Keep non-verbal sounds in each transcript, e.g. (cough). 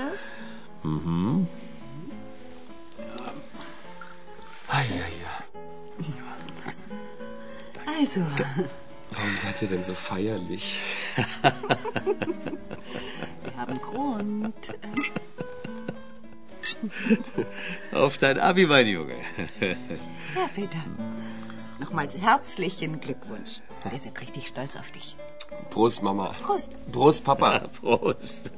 Bis dahin Glas? Mhm. Ai, ai, ai. Also, Warum seid ihr denn so feierlich? wir haben Grund. Auf dein Abi, mein Junge. Ja, Peter. Nochmals herzlichen Glückwunsch. Wir sind richtig stolz auf dich. Prost, Mama. Prost. Prost, Papa. (laughs) Prost.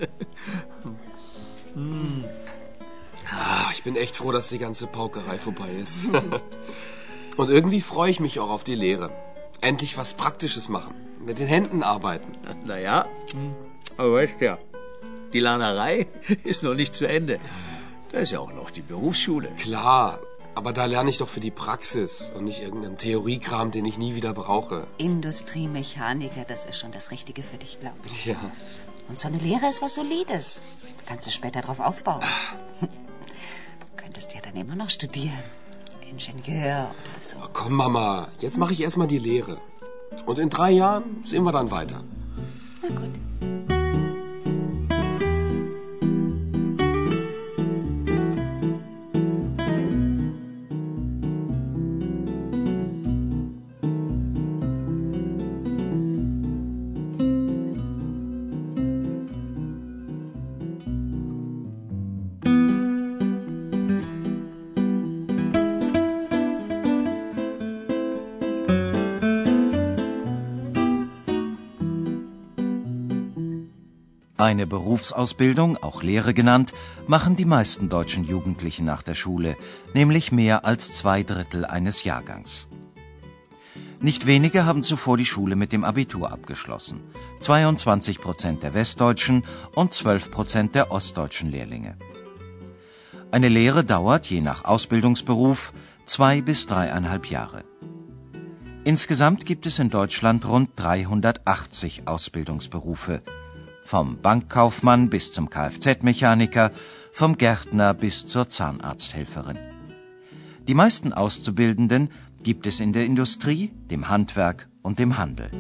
Ah, ich bin echt froh, dass die ganze Paukerei vorbei ist. (laughs) Und irgendwie freue ich mich auch auf die Lehre. Endlich was Praktisches machen. Mit den Händen arbeiten. Naja, aber weißt ja, die Lernerei (laughs) ist noch nicht zu Ende. Da ist ja auch noch die Berufsschule. Klar, aber da lerne ich doch für die Praxis und nicht irgendeinen Theoriekram, den ich nie wieder brauche. Industriemechaniker, das ist schon das Richtige für dich, glaube ich. Ja. Und so eine Lehre ist was Solides. Da kannst du später drauf aufbauen. Du könntest ja dann immer noch studieren. Ingenieur oder so. Oh, komm, Mama, jetzt mache ich erstmal die Lehre. Und in drei Jahren sehen wir dann weiter. Na gut. Eine Berufsausbildung, auch Lehre genannt, machen die meisten deutschen Jugendlichen nach der Schule, nämlich mehr als zwei Drittel eines Jahrgangs. Nicht wenige haben zuvor die Schule mit dem Abitur abgeschlossen. 22 Prozent der westdeutschen und 12 Prozent der ostdeutschen Lehrlinge. Eine Lehre dauert je nach Ausbildungsberuf zwei bis dreieinhalb Jahre. Insgesamt gibt es in Deutschland rund 380 Ausbildungsberufe. Vom Bankkaufmann bis zum Kfz-Mechaniker, vom Gärtner bis zur Zahnarzthelferin. Die meisten Auszubildenden gibt es in der Industrie, dem Handwerk und dem Handel.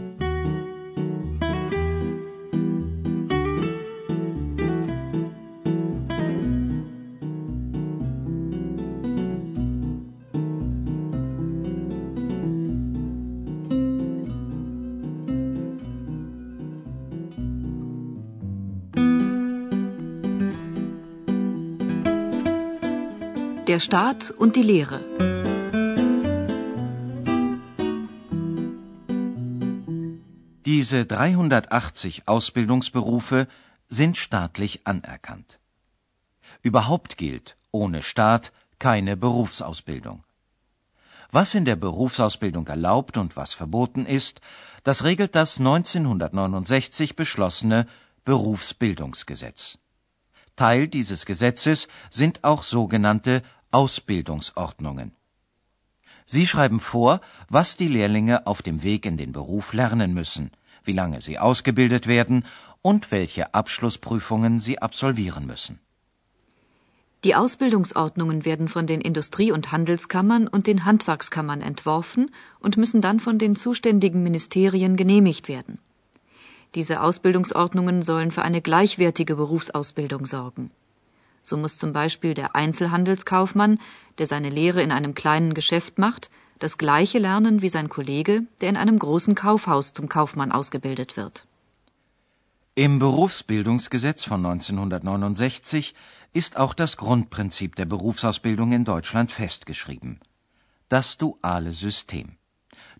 Staat und die Lehre. Diese 380 Ausbildungsberufe sind staatlich anerkannt. Überhaupt gilt, ohne Staat keine Berufsausbildung. Was in der Berufsausbildung erlaubt und was verboten ist, das regelt das 1969 beschlossene Berufsbildungsgesetz. Teil dieses Gesetzes sind auch sogenannte Ausbildungsordnungen. Sie schreiben vor, was die Lehrlinge auf dem Weg in den Beruf lernen müssen, wie lange sie ausgebildet werden und welche Abschlussprüfungen sie absolvieren müssen. Die Ausbildungsordnungen werden von den Industrie- und Handelskammern und den Handwerkskammern entworfen und müssen dann von den zuständigen Ministerien genehmigt werden. Diese Ausbildungsordnungen sollen für eine gleichwertige Berufsausbildung sorgen. So muss zum Beispiel der Einzelhandelskaufmann, der seine Lehre in einem kleinen Geschäft macht, das gleiche lernen wie sein Kollege, der in einem großen Kaufhaus zum Kaufmann ausgebildet wird. Im Berufsbildungsgesetz von 1969 ist auch das Grundprinzip der Berufsausbildung in Deutschland festgeschrieben. Das duale System.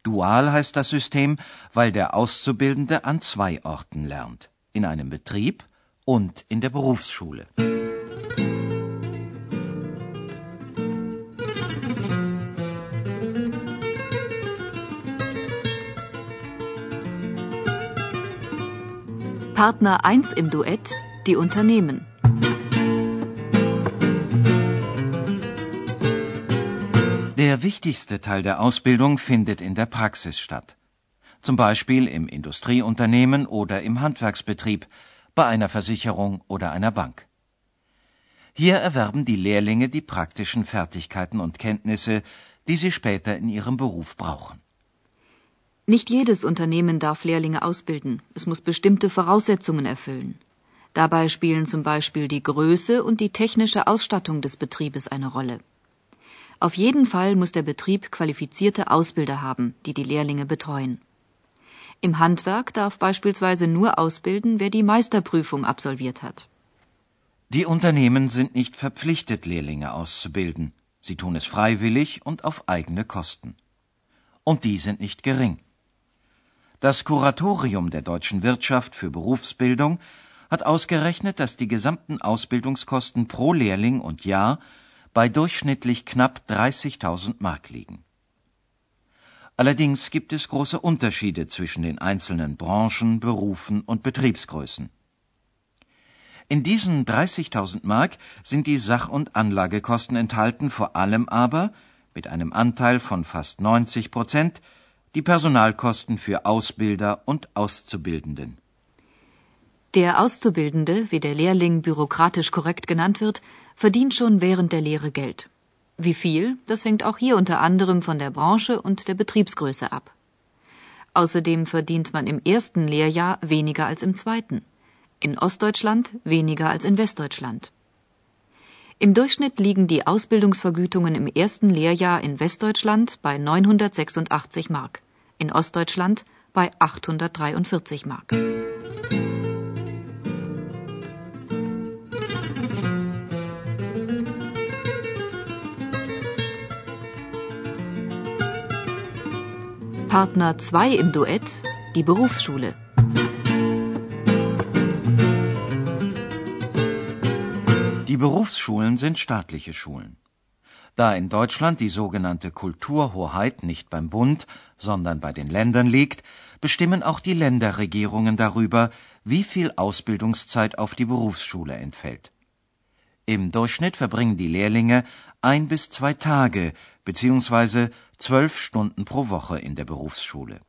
Dual heißt das System, weil der Auszubildende an zwei Orten lernt. In einem Betrieb und in der Berufsschule. Partner 1 im Duett, die Unternehmen. Der wichtigste Teil der Ausbildung findet in der Praxis statt. Zum Beispiel im Industrieunternehmen oder im Handwerksbetrieb, bei einer Versicherung oder einer Bank. Hier erwerben die Lehrlinge die praktischen Fertigkeiten und Kenntnisse, die sie später in ihrem Beruf brauchen. Nicht jedes Unternehmen darf Lehrlinge ausbilden. Es muss bestimmte Voraussetzungen erfüllen. Dabei spielen zum Beispiel die Größe und die technische Ausstattung des Betriebes eine Rolle. Auf jeden Fall muss der Betrieb qualifizierte Ausbilder haben, die die Lehrlinge betreuen. Im Handwerk darf beispielsweise nur ausbilden, wer die Meisterprüfung absolviert hat. Die Unternehmen sind nicht verpflichtet, Lehrlinge auszubilden. Sie tun es freiwillig und auf eigene Kosten. Und die sind nicht gering. Das Kuratorium der deutschen Wirtschaft für Berufsbildung hat ausgerechnet, dass die gesamten Ausbildungskosten pro Lehrling und Jahr bei durchschnittlich knapp 30.000 Mark liegen. Allerdings gibt es große Unterschiede zwischen den einzelnen Branchen, Berufen und Betriebsgrößen. In diesen 30.000 Mark sind die Sach- und Anlagekosten enthalten, vor allem aber, mit einem Anteil von fast 90 Prozent, die Personalkosten für Ausbilder und Auszubildenden. Der Auszubildende, wie der Lehrling bürokratisch korrekt genannt wird, verdient schon während der Lehre Geld. Wie viel, das hängt auch hier unter anderem von der Branche und der Betriebsgröße ab. Außerdem verdient man im ersten Lehrjahr weniger als im zweiten. In Ostdeutschland weniger als in Westdeutschland. Im Durchschnitt liegen die Ausbildungsvergütungen im ersten Lehrjahr in Westdeutschland bei 986 Mark, in Ostdeutschland bei 843 Mark. Partner 2 im Duett, die Berufsschule. Die Berufsschulen sind staatliche Schulen. Da in Deutschland die sogenannte Kulturhoheit nicht beim Bund, sondern bei den Ländern liegt, bestimmen auch die Länderregierungen darüber, wie viel Ausbildungszeit auf die Berufsschule entfällt. Im Durchschnitt verbringen die Lehrlinge ein bis zwei Tage beziehungsweise zwölf Stunden pro Woche in der Berufsschule.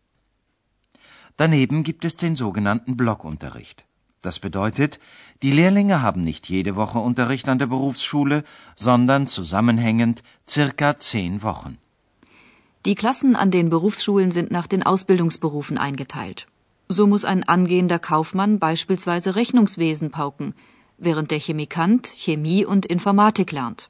Daneben gibt es den sogenannten Blockunterricht. Das bedeutet, die Lehrlinge haben nicht jede Woche Unterricht an der Berufsschule, sondern zusammenhängend circa zehn Wochen. Die Klassen an den Berufsschulen sind nach den Ausbildungsberufen eingeteilt. So muss ein angehender Kaufmann beispielsweise Rechnungswesen pauken, während der Chemikant Chemie und Informatik lernt.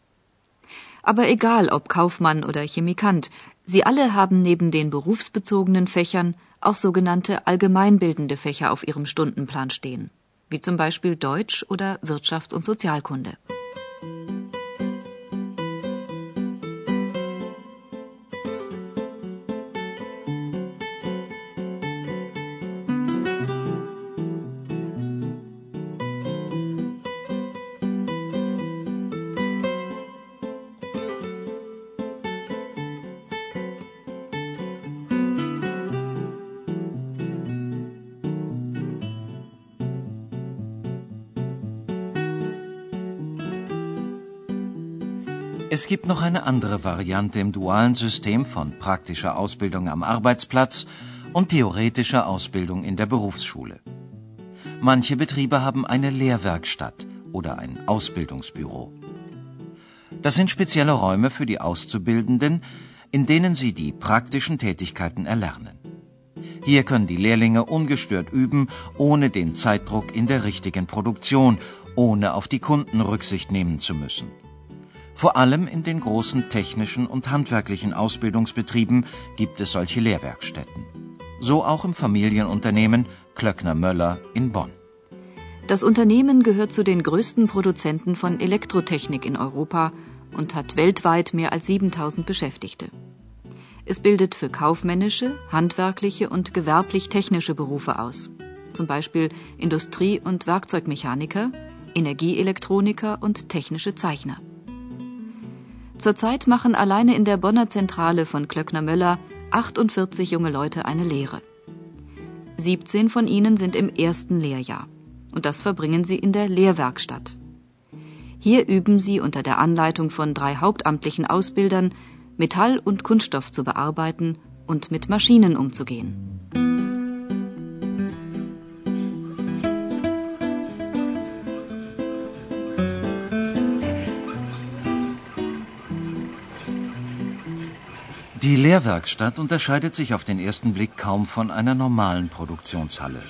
Aber egal ob Kaufmann oder Chemikant, sie alle haben neben den berufsbezogenen Fächern auch sogenannte allgemeinbildende Fächer auf ihrem Stundenplan stehen, wie zum Beispiel Deutsch oder Wirtschafts- und Sozialkunde. Es gibt noch eine andere Variante im dualen System von praktischer Ausbildung am Arbeitsplatz und theoretischer Ausbildung in der Berufsschule. Manche Betriebe haben eine Lehrwerkstatt oder ein Ausbildungsbüro. Das sind spezielle Räume für die Auszubildenden, in denen sie die praktischen Tätigkeiten erlernen. Hier können die Lehrlinge ungestört üben, ohne den Zeitdruck in der richtigen Produktion, ohne auf die Kunden Rücksicht nehmen zu müssen. Vor allem in den großen technischen und handwerklichen Ausbildungsbetrieben gibt es solche Lehrwerkstätten. So auch im Familienunternehmen Klöckner Möller in Bonn. Das Unternehmen gehört zu den größten Produzenten von Elektrotechnik in Europa und hat weltweit mehr als 7000 Beschäftigte. Es bildet für kaufmännische, handwerkliche und gewerblich-technische Berufe aus, zum Beispiel Industrie- und Werkzeugmechaniker, Energieelektroniker und technische Zeichner. Zurzeit machen alleine in der Bonner Zentrale von Klöckner Möller 48 junge Leute eine Lehre. 17 von ihnen sind im ersten Lehrjahr und das verbringen sie in der Lehrwerkstatt. Hier üben sie unter der Anleitung von drei hauptamtlichen Ausbildern Metall und Kunststoff zu bearbeiten und mit Maschinen umzugehen. Die Lehrwerkstatt unterscheidet sich auf den ersten Blick kaum von einer normalen Produktionshalle.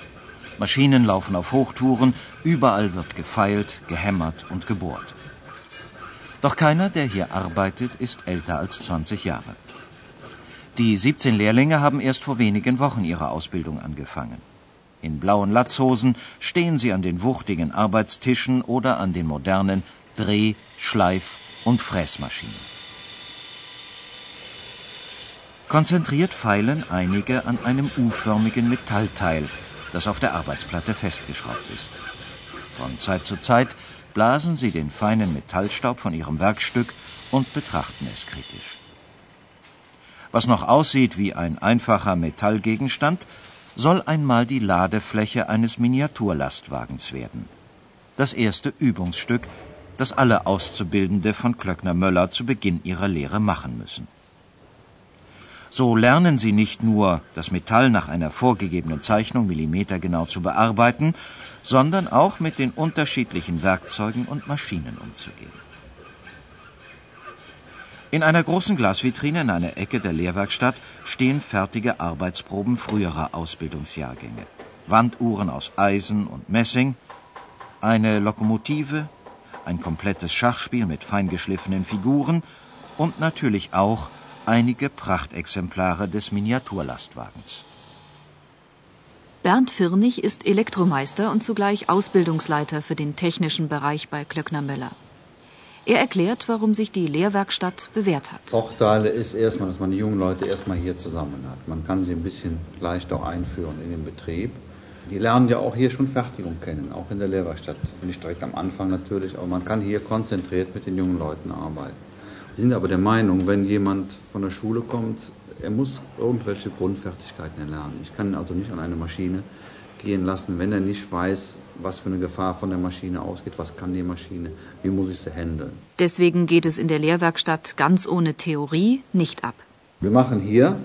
Maschinen laufen auf Hochtouren, überall wird gefeilt, gehämmert und gebohrt. Doch keiner, der hier arbeitet, ist älter als 20 Jahre. Die 17 Lehrlinge haben erst vor wenigen Wochen ihre Ausbildung angefangen. In blauen Latzhosen stehen sie an den wuchtigen Arbeitstischen oder an den modernen Dreh-, Schleif- und Fräsmaschinen. Konzentriert feilen einige an einem U-förmigen Metallteil, das auf der Arbeitsplatte festgeschraubt ist. Von Zeit zu Zeit blasen sie den feinen Metallstaub von ihrem Werkstück und betrachten es kritisch. Was noch aussieht wie ein einfacher Metallgegenstand, soll einmal die Ladefläche eines Miniaturlastwagens werden. Das erste Übungsstück, das alle Auszubildende von Klöckner Möller zu Beginn ihrer Lehre machen müssen. So lernen sie nicht nur, das Metall nach einer vorgegebenen Zeichnung millimetergenau zu bearbeiten, sondern auch mit den unterschiedlichen Werkzeugen und Maschinen umzugehen. In einer großen Glasvitrine in einer Ecke der Lehrwerkstatt stehen fertige Arbeitsproben früherer Ausbildungsjahrgänge. Wanduhren aus Eisen und Messing, eine Lokomotive, ein komplettes Schachspiel mit feingeschliffenen Figuren und natürlich auch einige Prachtexemplare des Miniaturlastwagens. Bernd Firnig ist Elektromeister und zugleich Ausbildungsleiter für den technischen Bereich bei Klöckner Möller. Er erklärt, warum sich die Lehrwerkstatt bewährt hat. Vorteile ist erstmal, dass man die jungen Leute erstmal hier zusammen hat. Man kann sie ein bisschen leichter einführen in den Betrieb. Die lernen ja auch hier schon Fertigung kennen, auch in der Lehrwerkstatt. Nicht direkt am Anfang natürlich, aber man kann hier konzentriert mit den jungen Leuten arbeiten. Wir sind aber der Meinung, wenn jemand von der Schule kommt, er muss irgendwelche Grundfertigkeiten erlernen. Ich kann ihn also nicht an eine Maschine gehen lassen, wenn er nicht weiß, was für eine Gefahr von der Maschine ausgeht, was kann die Maschine, wie muss ich sie handeln. Deswegen geht es in der Lehrwerkstatt ganz ohne Theorie nicht ab. Wir machen hier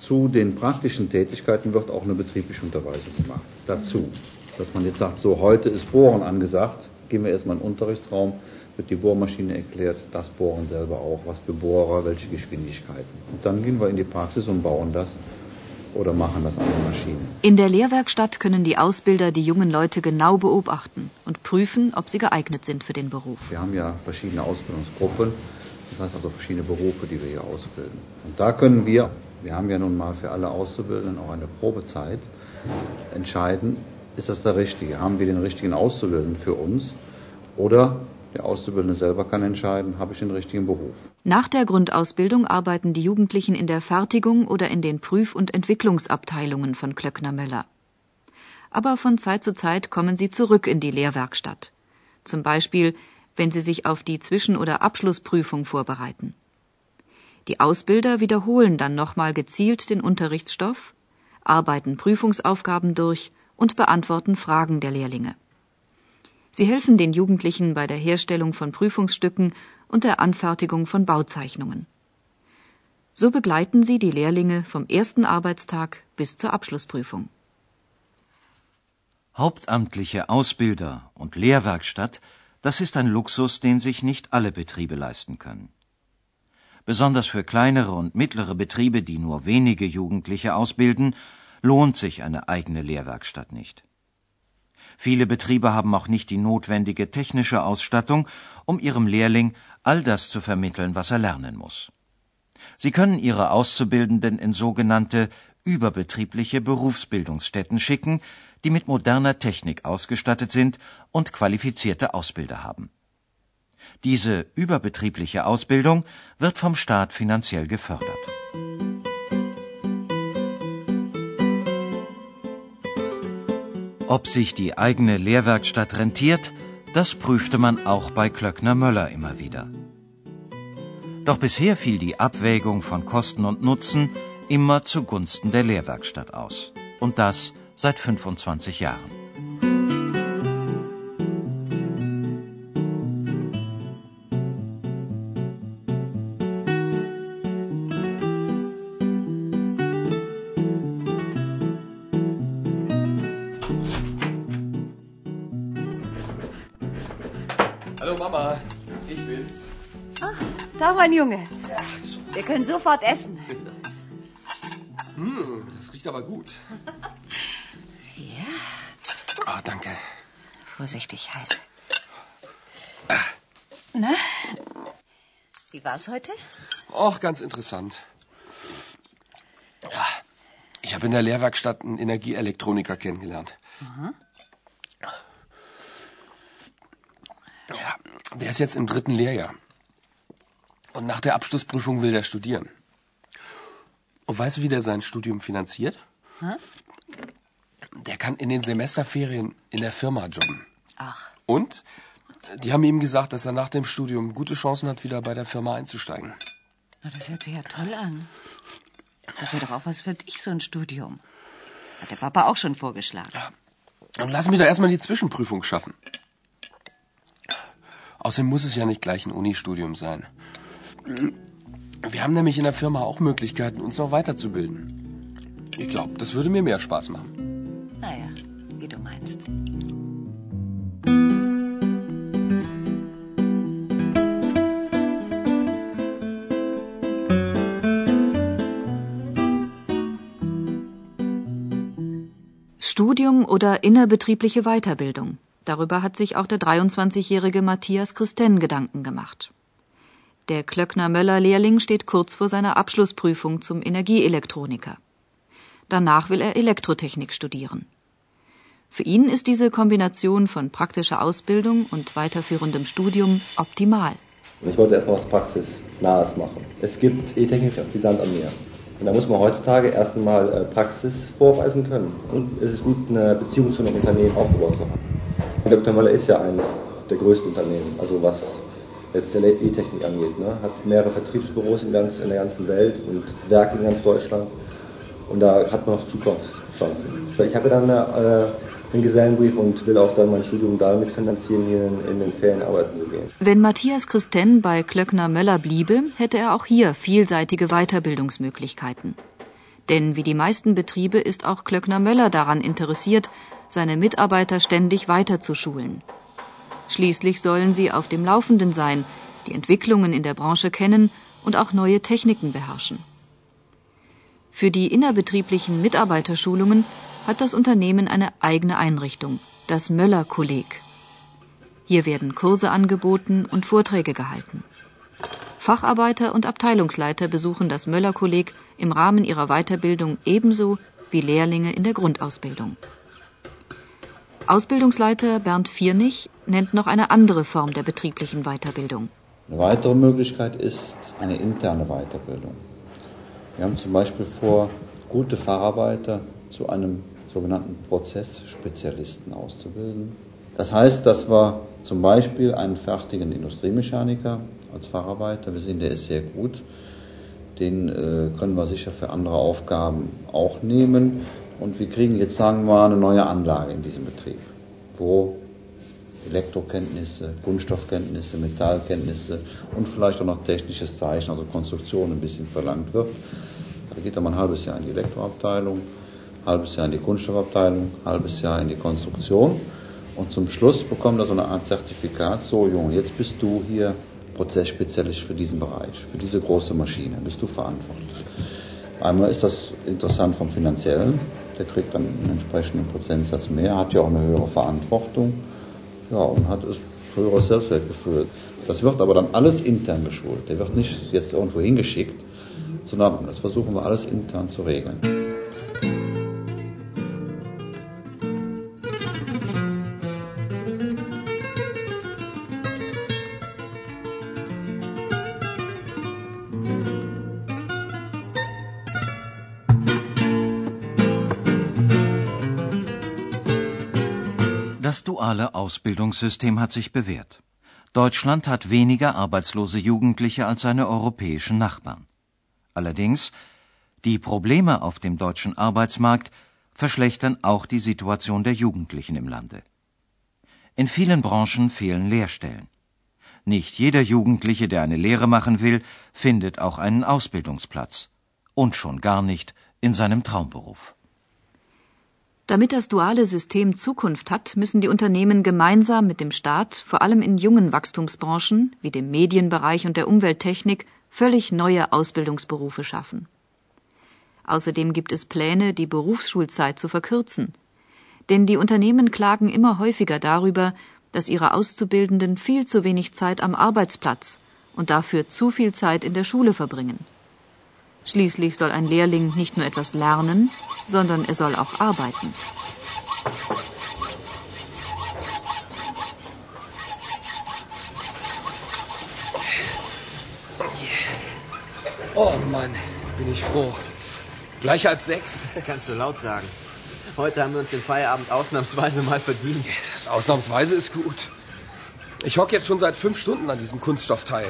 zu den praktischen Tätigkeiten wird auch eine betriebliche Unterweisung gemacht. Dazu, dass man jetzt sagt, so heute ist Bohren angesagt, gehen wir erstmal in den Unterrichtsraum, wird die Bohrmaschine erklärt, das Bohren selber auch, was für Bohrer, welche Geschwindigkeiten. Und dann gehen wir in die Praxis und bauen das oder machen das an der Maschine. In der Lehrwerkstatt können die Ausbilder die jungen Leute genau beobachten und prüfen, ob sie geeignet sind für den Beruf. Wir haben ja verschiedene Ausbildungsgruppen, das heißt also verschiedene Berufe, die wir hier ausbilden. Und da können wir, wir haben ja nun mal für alle Auszubildenden auch eine Probezeit, entscheiden, ist das der Richtige? Haben wir den richtigen Auszubildenden für uns? Oder der Auszubildende selber kann entscheiden, habe ich den richtigen Beruf. Nach der Grundausbildung arbeiten die Jugendlichen in der Fertigung oder in den Prüf- und Entwicklungsabteilungen von Klöckner Möller. Aber von Zeit zu Zeit kommen sie zurück in die Lehrwerkstatt. Zum Beispiel, wenn sie sich auf die Zwischen- oder Abschlussprüfung vorbereiten. Die Ausbilder wiederholen dann nochmal gezielt den Unterrichtsstoff, arbeiten Prüfungsaufgaben durch und beantworten Fragen der Lehrlinge. Sie helfen den Jugendlichen bei der Herstellung von Prüfungsstücken und der Anfertigung von Bauzeichnungen. So begleiten sie die Lehrlinge vom ersten Arbeitstag bis zur Abschlussprüfung. Hauptamtliche Ausbilder und Lehrwerkstatt, das ist ein Luxus, den sich nicht alle Betriebe leisten können. Besonders für kleinere und mittlere Betriebe, die nur wenige Jugendliche ausbilden, lohnt sich eine eigene Lehrwerkstatt nicht. Viele Betriebe haben auch nicht die notwendige technische Ausstattung, um ihrem Lehrling all das zu vermitteln, was er lernen muss. Sie können ihre Auszubildenden in sogenannte überbetriebliche Berufsbildungsstätten schicken, die mit moderner Technik ausgestattet sind und qualifizierte Ausbilder haben. Diese überbetriebliche Ausbildung wird vom Staat finanziell gefördert. Ob sich die eigene Lehrwerkstatt rentiert, das prüfte man auch bei Klöckner Möller immer wieder. Doch bisher fiel die Abwägung von Kosten und Nutzen immer zugunsten der Lehrwerkstatt aus. Und das seit 25 Jahren. Mein Junge. Wir können sofort essen. Hm, das riecht aber gut. Vorsichtig heiß. Na, wie war's heute? Och, ganz interessant. Ja, ich habe in der Lehrwerkstatt einen Energieelektroniker kennengelernt. Ja, der ist jetzt im dritten Lehrjahr. Und nach der Abschlussprüfung will der studieren. Und weißt du, wie der sein Studium finanziert? Der kann in den Semesterferien in der Firma jobben. Ach, Und die haben ihm gesagt, dass er nach dem Studium gute Chancen hat, wieder bei der Firma einzusteigen. na, das hört sich ja toll an. Das wäre doch auch was für dich, so ein Studium. Hat der Papa auch schon vorgeschlagen. Und lass mich doch erstmal die Zwischenprüfung schaffen. Außerdem muss es ja nicht gleich ein Unistudium sein. Wir haben nämlich in der Firma auch Möglichkeiten, uns noch weiterzubilden. Ich glaube, das würde mir mehr Spaß machen. Naja, wie du meinst. Studium oder innerbetriebliche Weiterbildung. Darüber hat sich auch der 23-jährige Matthias Christen Gedanken gemacht. Der Klöckner-Möller-Lehrling steht kurz vor seiner Abschlussprüfung zum Energieelektroniker. Danach will er Elektrotechnik studieren. Für ihn ist diese Kombination von praktischer Ausbildung und weiterführendem Studium optimal. Ich wollte erstmal was Praxisnahes machen. Es gibt E-Technik wie Sand am Meer. Und da muss man heutzutage erst einmal äh, Praxis vorweisen können. Und es ist gut, eine Beziehung zu einem Unternehmen aufgebaut zu haben. Dr. Möller ist ja eines der größten Unternehmen, also was jetzt der E-Technik angeht. Ne? Hat mehrere Vertriebsbüros in, ganz, in der ganzen Welt und Werke in ganz Deutschland. Und da hat man noch Zukunftschancen. Ich habe dann äh, einen Gesellenbrief und will auch dann mein Studium damit finanzieren, hier in, in den Ferien arbeiten zu gehen. Wenn Matthias Christen bei Klöckner-Möller bliebe, hätte er auch hier vielseitige Weiterbildungsmöglichkeiten. Denn wie die meisten Betriebe ist auch Klöckner-Möller daran interessiert, seine Mitarbeiter ständig weiterzuschulen. Schließlich sollen sie auf dem Laufenden sein, die Entwicklungen in der Branche kennen und auch neue Techniken beherrschen. Für die innerbetrieblichen Mitarbeiterschulungen hat das Unternehmen eine eigene Einrichtung, das Möller-Kolleg. Hier werden Kurse angeboten und Vorträge gehalten. Facharbeiter und Abteilungsleiter besuchen das Möller-Kolleg im Rahmen ihrer Weiterbildung ebenso wie Lehrlinge in der Grundausbildung. Ausbildungsleiter Bernd Viernig nennt noch eine andere Form der betrieblichen Weiterbildung. Eine weitere Möglichkeit ist eine interne Weiterbildung. Wir haben zum Beispiel vor, gute Facharbeiter zu einem sogenannten Prozessspezialisten auszubilden. Das heißt, dass wir zum Beispiel einen fertigen Industriemechaniker als Facharbeiter, wir sehen, der ist sehr gut, den äh, können wir sicher für andere Aufgaben auch nehmen. Und wir kriegen jetzt, sagen wir mal, eine neue Anlage in diesem Betrieb, wo Elektrokenntnisse, Kunststoffkenntnisse, Metallkenntnisse und vielleicht auch noch technisches Zeichen, also Konstruktion ein bisschen verlangt wird. Da geht er mal ein halbes Jahr in die Elektroabteilung, ein halbes Jahr in die Kunststoffabteilung, ein halbes Jahr in die Konstruktion und zum Schluss bekommt er so eine Art Zertifikat, so Junge, jetzt bist du hier Prozessspezialist für diesen Bereich, für diese große Maschine, bist du verantwortlich. Einmal ist das interessant vom Finanziellen, der kriegt dann einen entsprechenden Prozentsatz mehr, hat ja auch eine höhere Verantwortung ja, und hat es höheres Selbstwertgefühl. Das wird aber dann alles intern geschult. Der wird nicht jetzt irgendwo hingeschickt, sondern das versuchen wir alles intern zu regeln. Duale Ausbildungssystem hat sich bewährt. Deutschland hat weniger arbeitslose Jugendliche als seine europäischen Nachbarn. Allerdings, die Probleme auf dem deutschen Arbeitsmarkt verschlechtern auch die Situation der Jugendlichen im Lande. In vielen Branchen fehlen Lehrstellen. Nicht jeder Jugendliche, der eine Lehre machen will, findet auch einen Ausbildungsplatz. Und schon gar nicht in seinem Traumberuf. Damit das duale System Zukunft hat, müssen die Unternehmen gemeinsam mit dem Staat, vor allem in jungen Wachstumsbranchen wie dem Medienbereich und der Umwelttechnik, völlig neue Ausbildungsberufe schaffen. Außerdem gibt es Pläne, die Berufsschulzeit zu verkürzen. Denn die Unternehmen klagen immer häufiger darüber, dass ihre Auszubildenden viel zu wenig Zeit am Arbeitsplatz und dafür zu viel Zeit in der Schule verbringen. Schließlich soll ein Lehrling nicht nur etwas lernen, sondern er soll auch arbeiten. Oh Mann, bin ich froh. Gleich halb sechs. Das kannst du laut sagen. Heute haben wir uns den Feierabend ausnahmsweise mal verdient. Ausnahmsweise ist gut. Ich hocke jetzt schon seit fünf Stunden an diesem Kunststoffteil.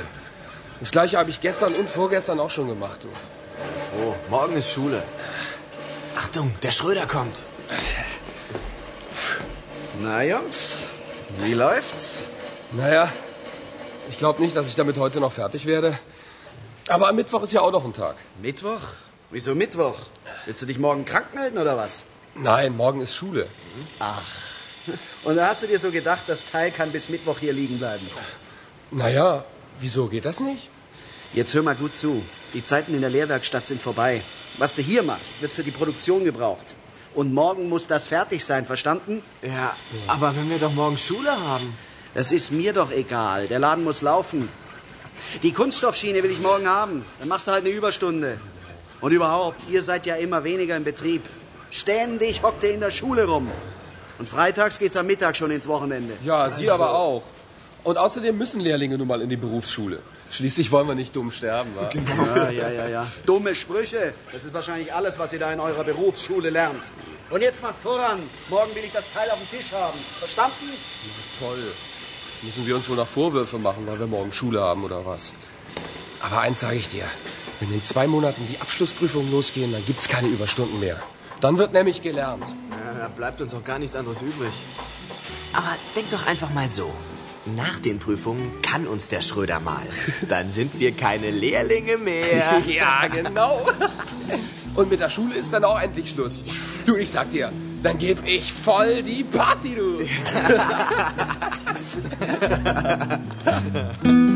Das gleiche habe ich gestern und vorgestern auch schon gemacht. Du. Oh, morgen ist Schule. Achtung, der Schröder kommt. Na, Jungs, wie läuft's? Naja, ich glaube nicht, dass ich damit heute noch fertig werde. Aber am Mittwoch ist ja auch noch ein Tag. Mittwoch? Wieso Mittwoch? Willst du dich morgen krank melden oder was? Nein, morgen ist Schule. Ach. Und da hast du dir so gedacht, das Teil kann bis Mittwoch hier liegen bleiben. Naja, wieso geht das nicht? Jetzt hör mal gut zu. Die Zeiten in der Lehrwerkstatt sind vorbei. Was du hier machst, wird für die Produktion gebraucht. Und morgen muss das fertig sein, verstanden? Ja, aber wenn wir doch morgen Schule haben. Das ist mir doch egal. Der Laden muss laufen. Die Kunststoffschiene will ich morgen haben. Dann machst du halt eine Überstunde. Und überhaupt, ihr seid ja immer weniger im Betrieb. Ständig hockt ihr in der Schule rum. Und freitags geht's am Mittag schon ins Wochenende. Ja, Sie aber auch. Und außerdem müssen Lehrlinge nun mal in die Berufsschule. Schließlich wollen wir nicht dumm sterben, wa? Ja, ja, ja, ja. Dumme Sprüche. Das ist wahrscheinlich alles, was ihr da in eurer Berufsschule lernt. Und jetzt mal voran. Morgen will ich das Teil auf dem Tisch haben. Verstanden? Toll. Jetzt müssen wir uns wohl noch Vorwürfe machen, weil wir morgen Schule haben oder was. Aber eins sage ich dir. Wenn in zwei Monaten die Abschlussprüfungen losgehen, dann gibt's keine Überstunden mehr. Dann wird nämlich gelernt. Ja, da bleibt uns auch gar nichts anderes übrig. Aber denk doch einfach mal so. Nach den Prüfungen kann uns der Schröder mal. Dann sind wir keine Lehrlinge mehr. (laughs) Ja, genau. Und mit der Schule ist dann auch endlich Schluss. Du, ich sag dir, dann geb ich voll die Party, du. (laughs) (laughs)